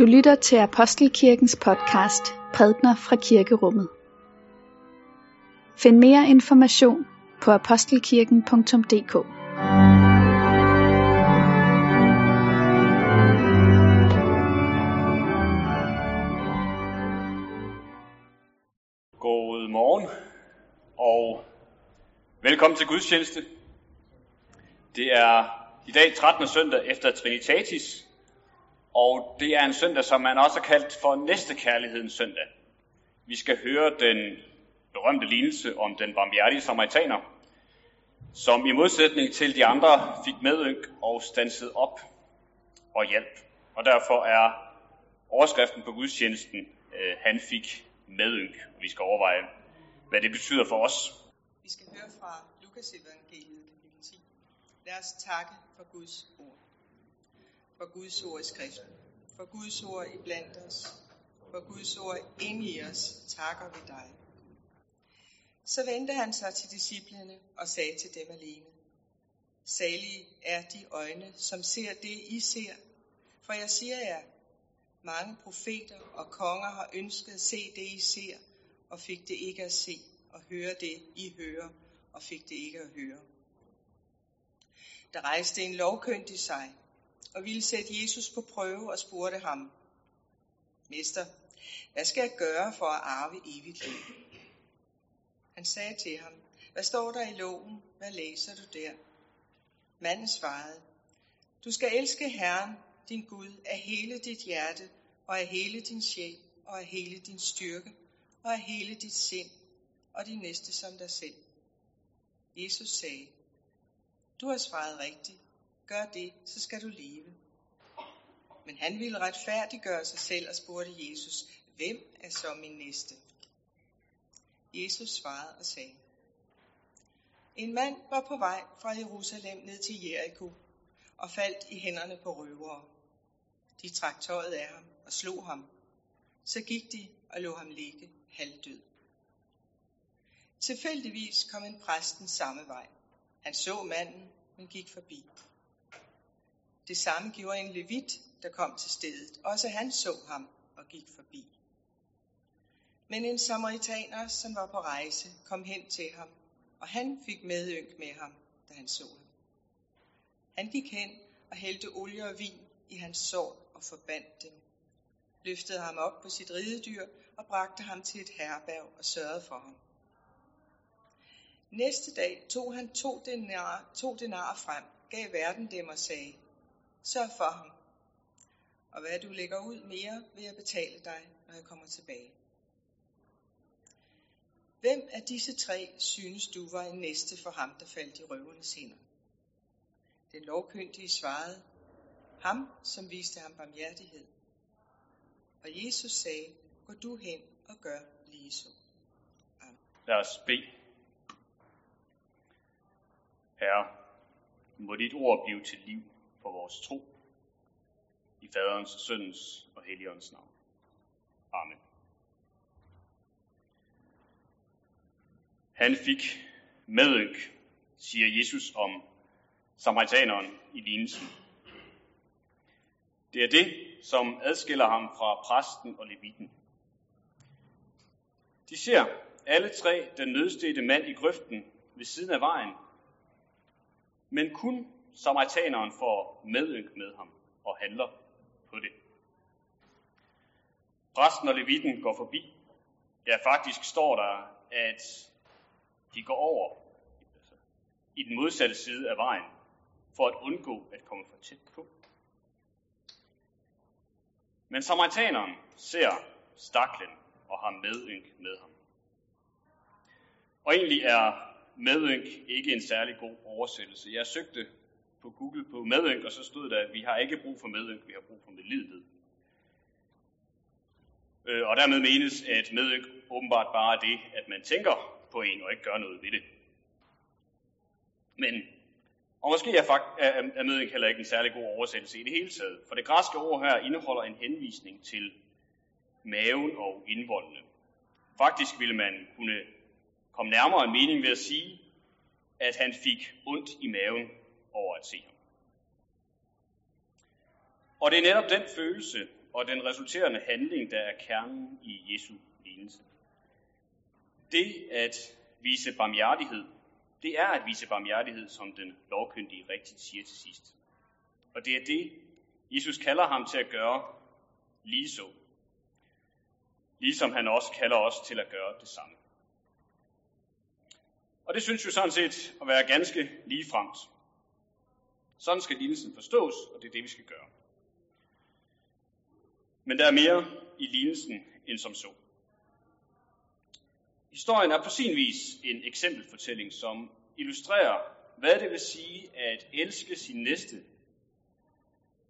Du lytter til Apostelkirkens podcast Prædner fra Kirkerummet. Find mere information på apostelkirken.dk. God morgen og velkommen til gudstjeneste. Det er i dag 13. søndag efter Trinitatis, og det er en søndag, som man også har kaldt for næstekærlighedens søndag. Vi skal høre den berømte lignelse om den barmhjertige samaritaner, som i modsætning til de andre fik medynk og stansede op og hjælp. Og derfor er overskriften på gudstjenesten, øh, han fik medynk. Vi skal overveje, hvad det betyder for os. Vi skal høre fra Lukas evangeliet kapitel 10. Lad os takke for Guds ord. For Guds ord i skriften. For Guds ord i blandt os. For Guds ord ind i os takker vi dig. Så vendte han sig til disciplene og sagde til dem alene. Salige er de øjne, som ser det, I ser. For jeg siger jer, mange profeter og konger har ønsket at se det, I ser, og fik det ikke at se, og høre det, I hører, og fik det ikke at høre. Der rejste en lovkyndig sig, og ville sætte Jesus på prøve og spurgte ham, Mester, hvad skal jeg gøre for at arve evigt liv? Han sagde til ham, hvad står der i loven? Hvad læser du der? Manden svarede, du skal elske Herren, din Gud, af hele dit hjerte, og af hele din sjæl, og af hele din styrke, og af hele dit sind, og din næste som dig selv. Jesus sagde, du har svaret rigtigt. Gør det, så skal du leve. Men han ville retfærdiggøre sig selv og spurgte Jesus, hvem er så min næste? Jesus svarede og sagde, en mand var på vej fra Jerusalem ned til Jericho og faldt i hænderne på røvere. De trak tøjet af ham og slog ham. Så gik de og lå ham ligge halvdød. Tilfældigvis kom en præsten samme vej. Han så manden, men gik forbi. Det samme gjorde en levit, der kom til stedet. Også han så ham og gik forbi. Men en samaritaner, som var på rejse, kom hen til ham, og han fik medynk med ham, da han så ham. Han gik hen og hældte olie og vin i hans sår og forbandt dem. Løftede ham op på sit ridedyr og bragte ham til et herberg og sørgede for ham. Næste dag tog han to denar, to denar frem, gav verden dem og sagde, sørg for ham. Og hvad du lægger ud mere, vil jeg betale dig, når jeg kommer tilbage. Hvem af disse tre synes du var en næste for ham, der faldt i røvernes hænder? Den lovkyndige svarede, ham, som viste ham barmhjertighed. Og Jesus sagde, gå du hen og gør lige så. Amen. Lad os bede. Herre, må dit ord blive til liv for vores tro. I faderens, søndens og heligåndens navn. Amen. Han fik medynk, siger Jesus om samaritaneren i lignelsen. Det er det, som adskiller ham fra præsten og levitten. De ser alle tre den nødstedte mand i grøften ved siden af vejen, men kun samaritaneren får medynk med ham og handler på det. Præsten og levitten går forbi. Ja, faktisk står der, at de går over altså, i den modsatte side af vejen, for at undgå at komme for tæt på. Men samaritaneren ser staklen og har medynk med ham. Og egentlig er medynk ikke en særlig god oversættelse. Jeg søgte på Google på medynk, og så stod der, at vi har ikke brug for medynk, vi har brug for medlidenhed. Øh, og dermed menes, at medynk åbenbart bare er det, at man tænker på en og ikke gør noget ved det. Men, og måske er, fakt, er, er medynk heller ikke en særlig god oversættelse i det hele taget, for det græske ord her indeholder en henvisning til maven og indvoldene. Faktisk ville man kunne komme nærmere en mening ved at sige, at han fik ondt i maven over at se ham. Og det er netop den følelse og den resulterende handling, der er kernen i Jesu lignelse. Det at vise barmhjertighed, det er at vise barmhjertighed, som den lovkyndige rigtigt siger til sidst. Og det er det, Jesus kalder ham til at gøre lige så. Ligesom han også kalder os til at gøre det samme. Og det synes jo sådan set at være ganske ligefremt. Sådan skal lignelsen forstås, og det er det, vi skal gøre. Men der er mere i lignelsen end som så. Historien er på sin vis en eksempelfortælling, som illustrerer, hvad det vil sige at elske sin næste.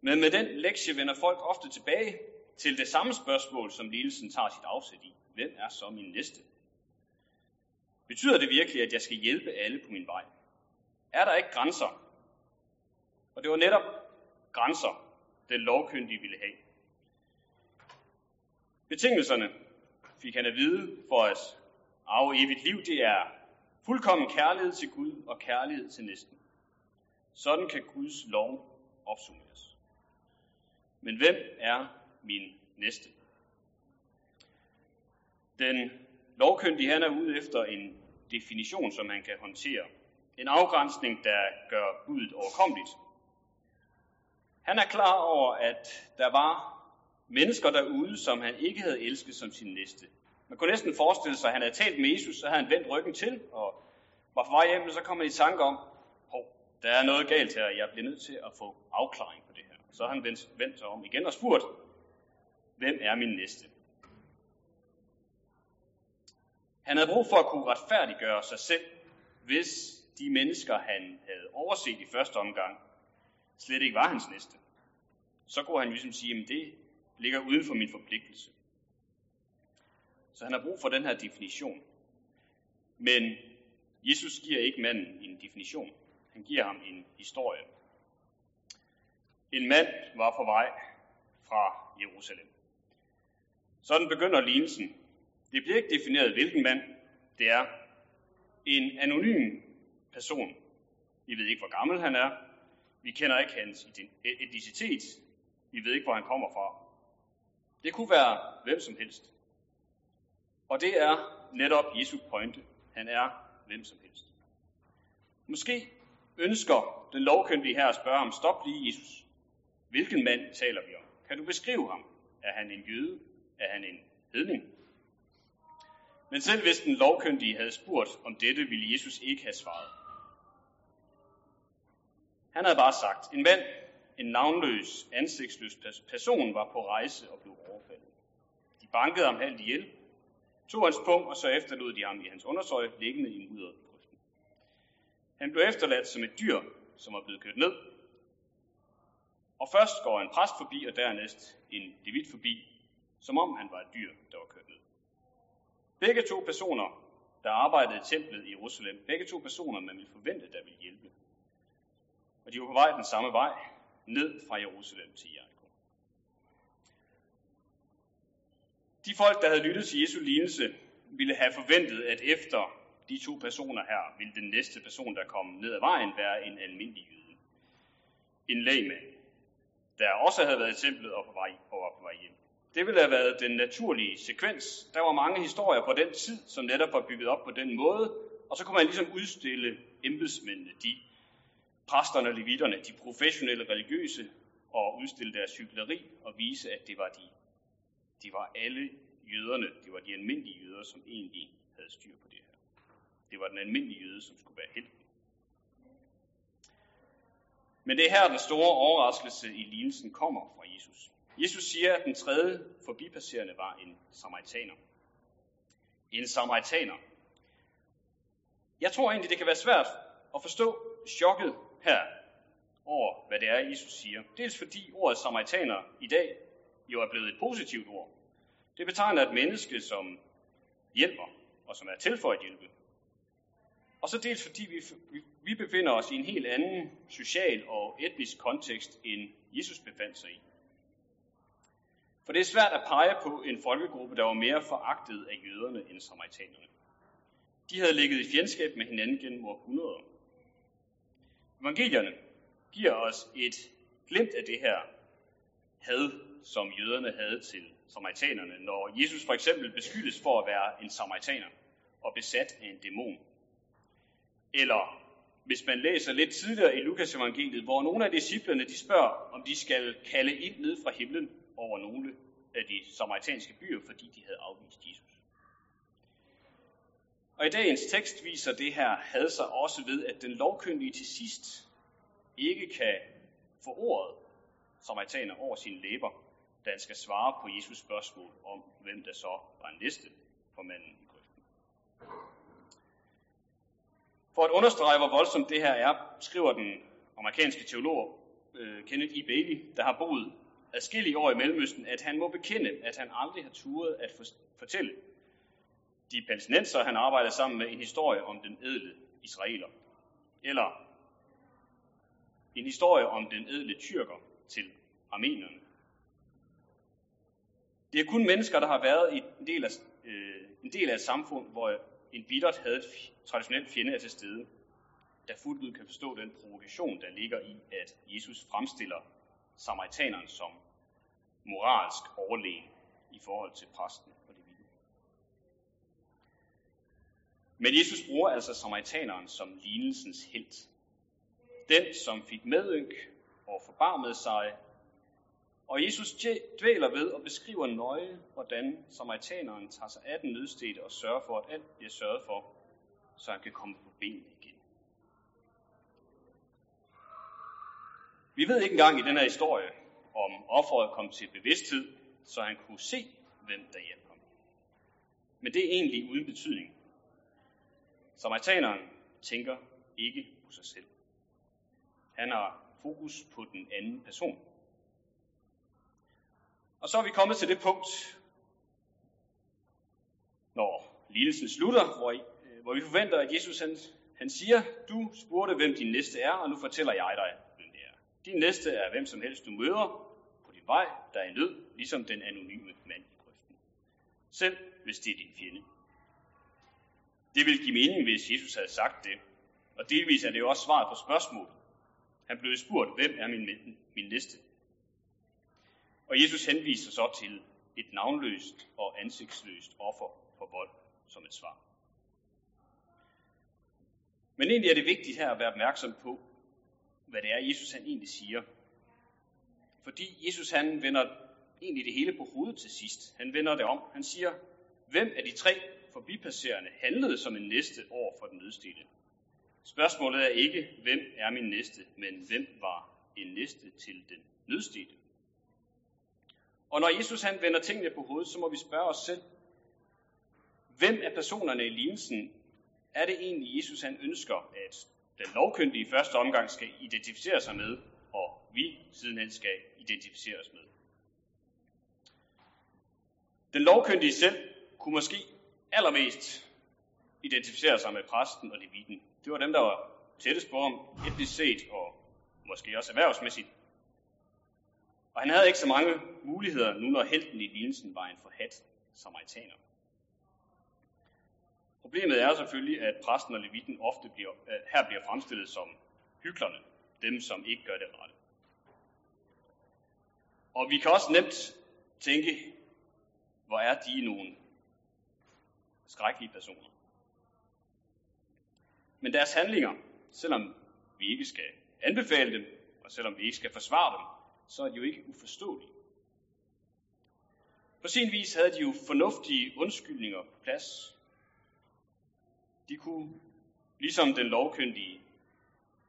Men med den lektie vender folk ofte tilbage til det samme spørgsmål, som lignelsen tager sit afsæt i. Hvem er så min næste? Betyder det virkelig, at jeg skal hjælpe alle på min vej? Er der ikke grænser? Og det var netop grænser, den lovkyndige ville have. Betingelserne fik han at vide for at arve evigt liv, det er fuldkommen kærlighed til Gud og kærlighed til næsten. Sådan kan Guds lov opsummeres. Men hvem er min næste? Den lovkyndige han er ude efter en definition, som man kan håndtere. En afgrænsning, der gør budet overkommeligt. Han er klar over, at der var mennesker derude, som han ikke havde elsket som sin næste. Man kunne næsten forestille sig, at han havde talt med Jesus, så havde han vendt ryggen til, og var på vej hjem, så kom han i tanke om, hov, der er noget galt her, jeg bliver nødt til at få afklaring på det her. Så han vendt, vendt sig om igen og spurgt, hvem er min næste? Han havde brug for at kunne retfærdiggøre sig selv, hvis de mennesker, han havde overset i første omgang, slet ikke var hans næste. Så kunne han ligesom sige, at det ligger uden for min forpligtelse. Så han har brug for den her definition. Men Jesus giver ikke manden en definition. Han giver ham en historie. En mand var på vej fra Jerusalem. Sådan begynder lignelsen. Det bliver ikke defineret, hvilken mand det er. En anonym person. Vi ved ikke, hvor gammel han er. Vi kender ikke hans e-, etnicitet. Vi ved ikke, hvor han kommer fra. Det kunne være hvem som helst. Og det er netop Jesu pointe. Han er hvem som helst. Måske ønsker den lovkyndige her at spørge ham, stop lige Jesus. Hvilken mand taler vi om? Kan du beskrive ham? Er han en jøde? Er han en hedning? Men selv hvis den lovkyndige havde spurgt om dette, ville Jesus ikke have svaret. Han havde bare sagt, en mand, en navnløs, ansigtsløs person var på rejse og blev overfaldet. De bankede ham halvt ihjel, tog hans punkt, og så efterlod de ham i hans undersøj, liggende i mudderet grøften. Han blev efterladt som et dyr, som var blevet kørt ned. Og først går en præst forbi, og dernæst en levit forbi, som om han var et dyr, der var kørt ned. Begge to personer, der arbejdede i templet i Jerusalem, begge to personer, man ville forvente, der ville hjælpe. Og de var på vej den samme vej, ned fra Jerusalem til Jericho. De folk, der havde lyttet til Jesu lignelse, ville have forventet, at efter de to personer her, ville den næste person, der kom ned ad vejen, være en almindelig jøde. En lægmand, der også havde været i templet og, på vej, og var på vej hjem. Det ville have været den naturlige sekvens. Der var mange historier på den tid, som netop var bygget op på den måde, og så kunne man ligesom udstille embedsmændene, de præsterne og levitterne, de professionelle religiøse, og udstille deres cykleri og vise, at det var de, de var alle jøderne, det var de almindelige jøder, som egentlig havde styr på det her. Det var den almindelige jøde, som skulle være helten. Men det er her, den store overraskelse i lignelsen kommer fra Jesus. Jesus siger, at den tredje forbipasserende var en samaritaner. En samaritaner. Jeg tror egentlig, det kan være svært at forstå chokket her over, hvad det er, Jesus siger. Dels fordi ordet samaritaner i dag jo er blevet et positivt ord. Det betegner et menneske, som hjælper, og som er til for at hjælpe. Og så dels fordi vi, vi befinder os i en helt anden social og etnisk kontekst, end Jesus befandt sig i. For det er svært at pege på en folkegruppe, der var mere foragtet af jøderne end samaritanerne. De havde ligget i fjendskab med hinanden gennem århundreder. Evangelierne giver os et glimt af det her had, som jøderne havde til samaritanerne, når Jesus for eksempel beskyldes for at være en samaritaner og besat af en dæmon. Eller hvis man læser lidt tidligere i Lukas evangeliet, hvor nogle af disciplerne de spørger, om de skal kalde ind ned fra himlen over nogle af de samaritanske byer, fordi de havde afvist Jesus. Og i dagens tekst viser det her had sig også ved, at den lovkyndige til sidst ikke kan få ordet som samaritaner over sine læber, da han skal svare på Jesus spørgsmål om, hvem der så var næste for manden i grøften. For at understrege, hvor voldsomt det her er, skriver den amerikanske teolog øh, Kenneth E. Bailey, der har boet adskillige år i Mellemøsten, at han må bekende, at han aldrig har turet at fortælle de palæstinenser, han arbejder sammen med, en historie om den edle israeler. Eller en historie om den edle tyrker til armenerne. Det er kun mennesker, der har været i en del af, øh, en del af et samfund, hvor en bittert havde et traditionelt fjende er til stede, der fuldt ud kan forstå den provokation, der ligger i, at Jesus fremstiller samaritaneren som moralsk overlegen i forhold til præsten og det vilde. Men Jesus bruger altså samaritaneren som lignelsens helt. Den, som fik medynk og forbarmede sig. Og Jesus dvæler ved og beskriver nøje, hvordan samaritaneren tager sig af den nødstede og sørger for, at alt bliver sørget for, så han kan komme på benene igen. Vi ved ikke engang i den her historie, om offeret kom til bevidsthed, så han kunne se, hvem der hjalp ham. Men det er egentlig uden betydning. Samaritaneren tænker ikke på sig selv. Han har fokus på den anden person. Og så er vi kommet til det punkt, når lidelsen slutter, hvor, I, øh, hvor vi forventer, at Jesus han, han siger, du spurgte, hvem din næste er, og nu fortæller jeg dig, hvem det er. Din næste er hvem som helst, du møder på din vej, der er i nød, ligesom den anonyme mand i grøften. Selv hvis det er din fjende. Det ville give mening, hvis Jesus havde sagt det. Og delvis er det jo også svaret på spørgsmålet. Han blev spurgt, hvem er min, min næste? Og Jesus henviser så til et navnløst og ansigtsløst offer for vold som et svar. Men egentlig er det vigtigt her at være opmærksom på, hvad det er, Jesus han egentlig siger. Fordi Jesus han vender egentlig det hele på hovedet til sidst. Han vender det om. Han siger, hvem af de tre forbipasserende handlede som en næste over for den nødstede? Spørgsmålet er ikke, hvem er min næste, men hvem var en næste til den nødstede? Og når Jesus han vender tingene på hovedet, så må vi spørge os selv, hvem af personerne i lignelsen er det egentlig, Jesus han ønsker, at den lovkyndige i første omgang skal identificere sig med, og vi sidenhen skal identificere os med? Den lovkyndige selv kunne måske allermest identificere sig med præsten og leviten. Det var dem, der var tættest på ham, etnisk set og måske også erhvervsmæssigt. Og han havde ikke så mange muligheder nu, når helten i lignelsen var en forhat samaritaner. Problemet er selvfølgelig, at præsten og levitten ofte bliver, øh, her bliver fremstillet som hyklerne, dem som ikke gør det rette. Og vi kan også nemt tænke, hvor er de nogle skrækkelige personer. Men deres handlinger, selvom vi ikke skal anbefale dem, og selvom vi ikke skal forsvare dem, så er de jo ikke uforståelige. På sin vis havde de jo fornuftige undskyldninger på plads. De kunne, ligesom den lovkyndige,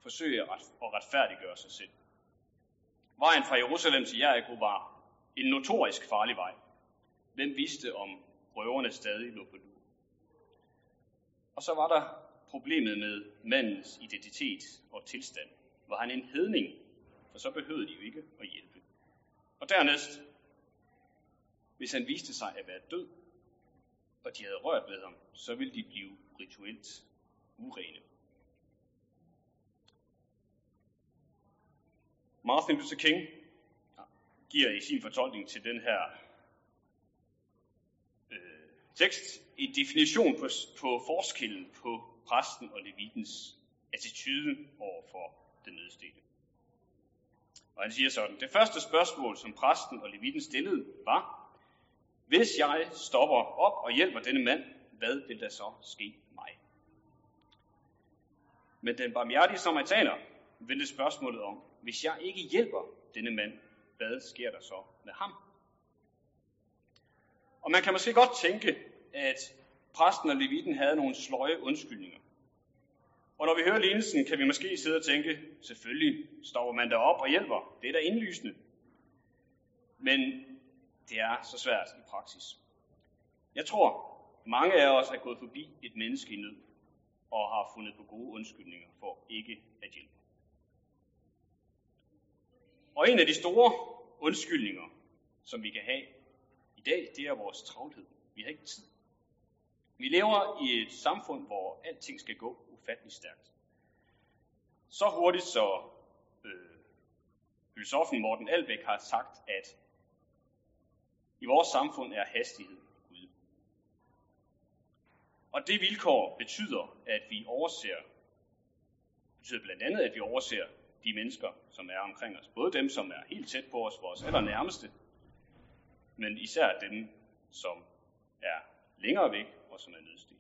forsøge at retfærdiggøre sig selv. Vejen fra Jerusalem til Jericho var en notorisk farlig vej. Hvem vidste, om røverne stadig lå på lur? Og så var der problemet med mandens identitet og tilstand. Var han en hedning, for så behøvede de jo ikke at hjælpe. Og dernæst, hvis han viste sig at være død, og de havde rørt ved ham, så ville de blive rituelt urene. Martin Luther King giver i sin fortolkning til den her tekst en definition på, på forskellen på præsten og levitens attitude over for den nødstede. Og han siger sådan, det første spørgsmål, som præsten og levitten stillede, var, hvis jeg stopper op og hjælper denne mand, hvad vil der så ske mig? Men den barmhjertige samaritaner vendte spørgsmålet om, hvis jeg ikke hjælper denne mand, hvad sker der så med ham? Og man kan måske godt tænke, at præsten og leviten havde nogle sløje undskyldninger. Og når vi hører lignelsen, kan vi måske sidde og tænke, selvfølgelig står man derop og hjælper. Det er da indlysende. Men det er så svært i praksis. Jeg tror, mange af os er gået forbi et menneske i nød og har fundet på gode undskyldninger for ikke at hjælpe. Og en af de store undskyldninger, som vi kan have dag, det er vores travlhed. Vi har ikke tid. Vi lever i et samfund, hvor alting skal gå ufattelig stærkt. Så hurtigt, så øh, filosofen Morten Albæk har sagt, at i vores samfund er hastighed Gud. Og det vilkår betyder, at vi overser, betyder blandt andet, at vi overser de mennesker, som er omkring os. Både dem, som er helt tæt på os, vores allernærmeste, men især dem, som er længere væk og som er nødstedt.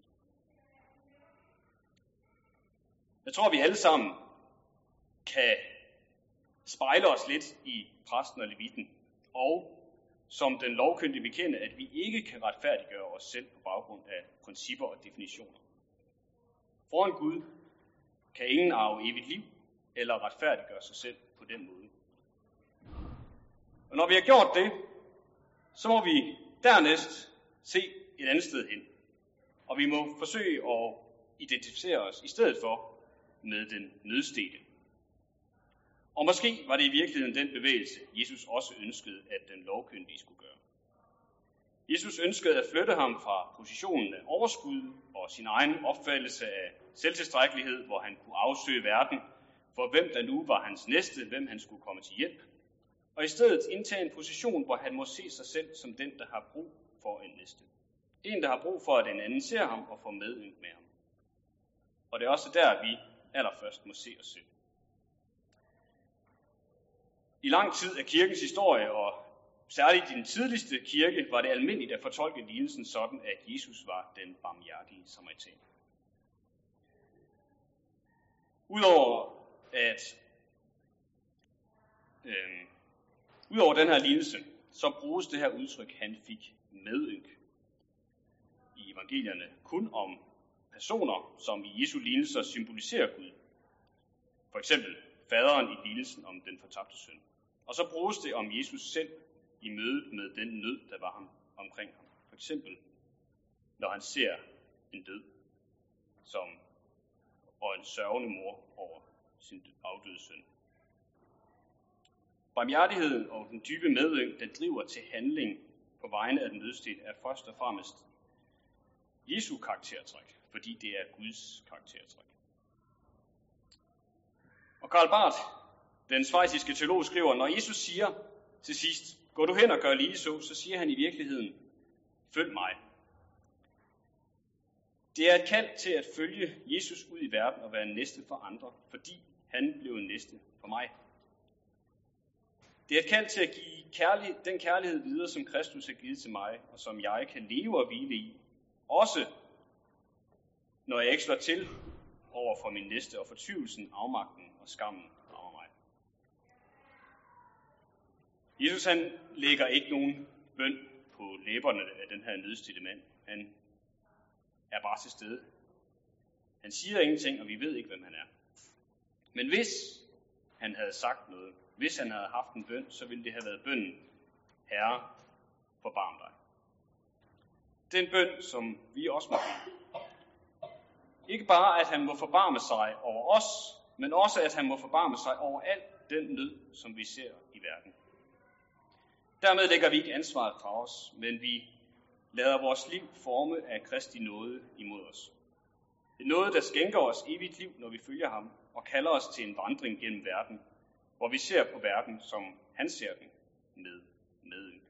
Jeg tror, vi alle sammen kan spejle os lidt i præsten og levitten, og som den lovkyndige bekende, at vi ikke kan retfærdiggøre os selv på baggrund af principper og definitioner. Foran Gud kan ingen arve evigt liv eller retfærdiggøre sig selv på den måde. Og når vi har gjort det, så må vi dernæst se et andet sted hen. Og vi må forsøge at identificere os i stedet for med den nødstede. Og måske var det i virkeligheden den bevægelse, Jesus også ønskede, at den lovkyndige skulle gøre. Jesus ønskede at flytte ham fra positionen af overskud og sin egen opfattelse af selvtilstrækkelighed, hvor han kunne afsøge verden for hvem der nu var hans næste, hvem han skulle komme til hjælp, og i stedet indtage en position, hvor han må se sig selv som den, der har brug for en næste. En, der har brug for, at en anden ser ham og får medynk med ham. Og det er også der, vi allerførst må se os selv. I lang tid af kirkens historie, og særligt i den tidligste kirke, var det almindeligt at fortolke lignelsen sådan, at Jesus var den barmhjertige samaritaner. Udover at øh, udover den her lignelse, så bruges det her udtryk, han fik medynk i evangelierne, kun om personer, som i Jesu lignelser symboliserer Gud. For eksempel faderen i lignelsen om den fortabte søn. Og så bruges det om Jesus selv i mødet med den nød, der var ham omkring ham. For eksempel, når han ser en død, som, og en sørgende mor over sin afdøde søn. Barmhjertigheden og den dybe medynk, der driver til handling på vegne af den nødstede, er først og fremmest Jesu karaktertræk, fordi det er Guds karaktertræk. Og Karl Barth, den svejsiske teolog, skriver, når Jesus siger til sidst, gå du hen og gør lige så, så siger han i virkeligheden, følg mig. Det er et kald til at følge Jesus ud i verden og være næste for andre, fordi han blev en næste for mig. Det er et kald til at give kærlighed, den kærlighed videre, som Kristus har givet til mig, og som jeg kan leve og hvile i. Også når jeg ikke slår til over for min næste, og fortvivlelsen, afmagten og skammen over mig. Jesus han lægger ikke nogen bøn på læberne af den her nødstille mand. Han er bare til stede. Han siger ingenting, og vi ved ikke, hvem han er. Men hvis han havde sagt noget, hvis han havde haft en bøn, så ville det have været bønnen, Herre, forbarm dig. Den bøn, som vi også må bede. Ikke bare, at han må forbarme sig over os, men også, at han må forbarme sig over al den nød, som vi ser i verden. Dermed lægger vi ikke ansvaret fra os, men vi lader vores liv forme af Kristi nåde imod os. Det er noget, der skænker os evigt liv, når vi følger ham, og kalder os til en vandring gennem verden, hvor vi ser på verden, som han ser den, med medynk.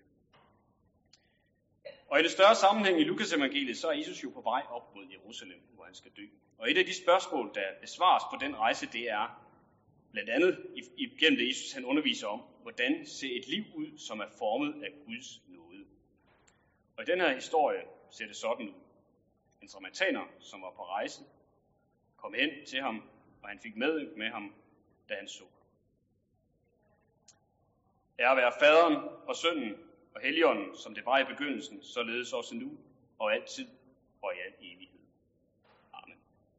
Og i det større sammenhæng i Lukas evangeliet, så er Jesus jo på vej op mod Jerusalem, hvor han skal dø. Og et af de spørgsmål, der besvares på den rejse, det er, blandt andet igennem det, Jesus han underviser om, hvordan ser et liv ud, som er formet af Guds nåde. Og i den her historie ser det sådan ud. En samaritaner, som var på rejse, kom hen til ham, og han fik med med ham, da han så. Er at være faderen og sønnen og helligånden, som det var i begyndelsen, således også nu og altid og i al evighed.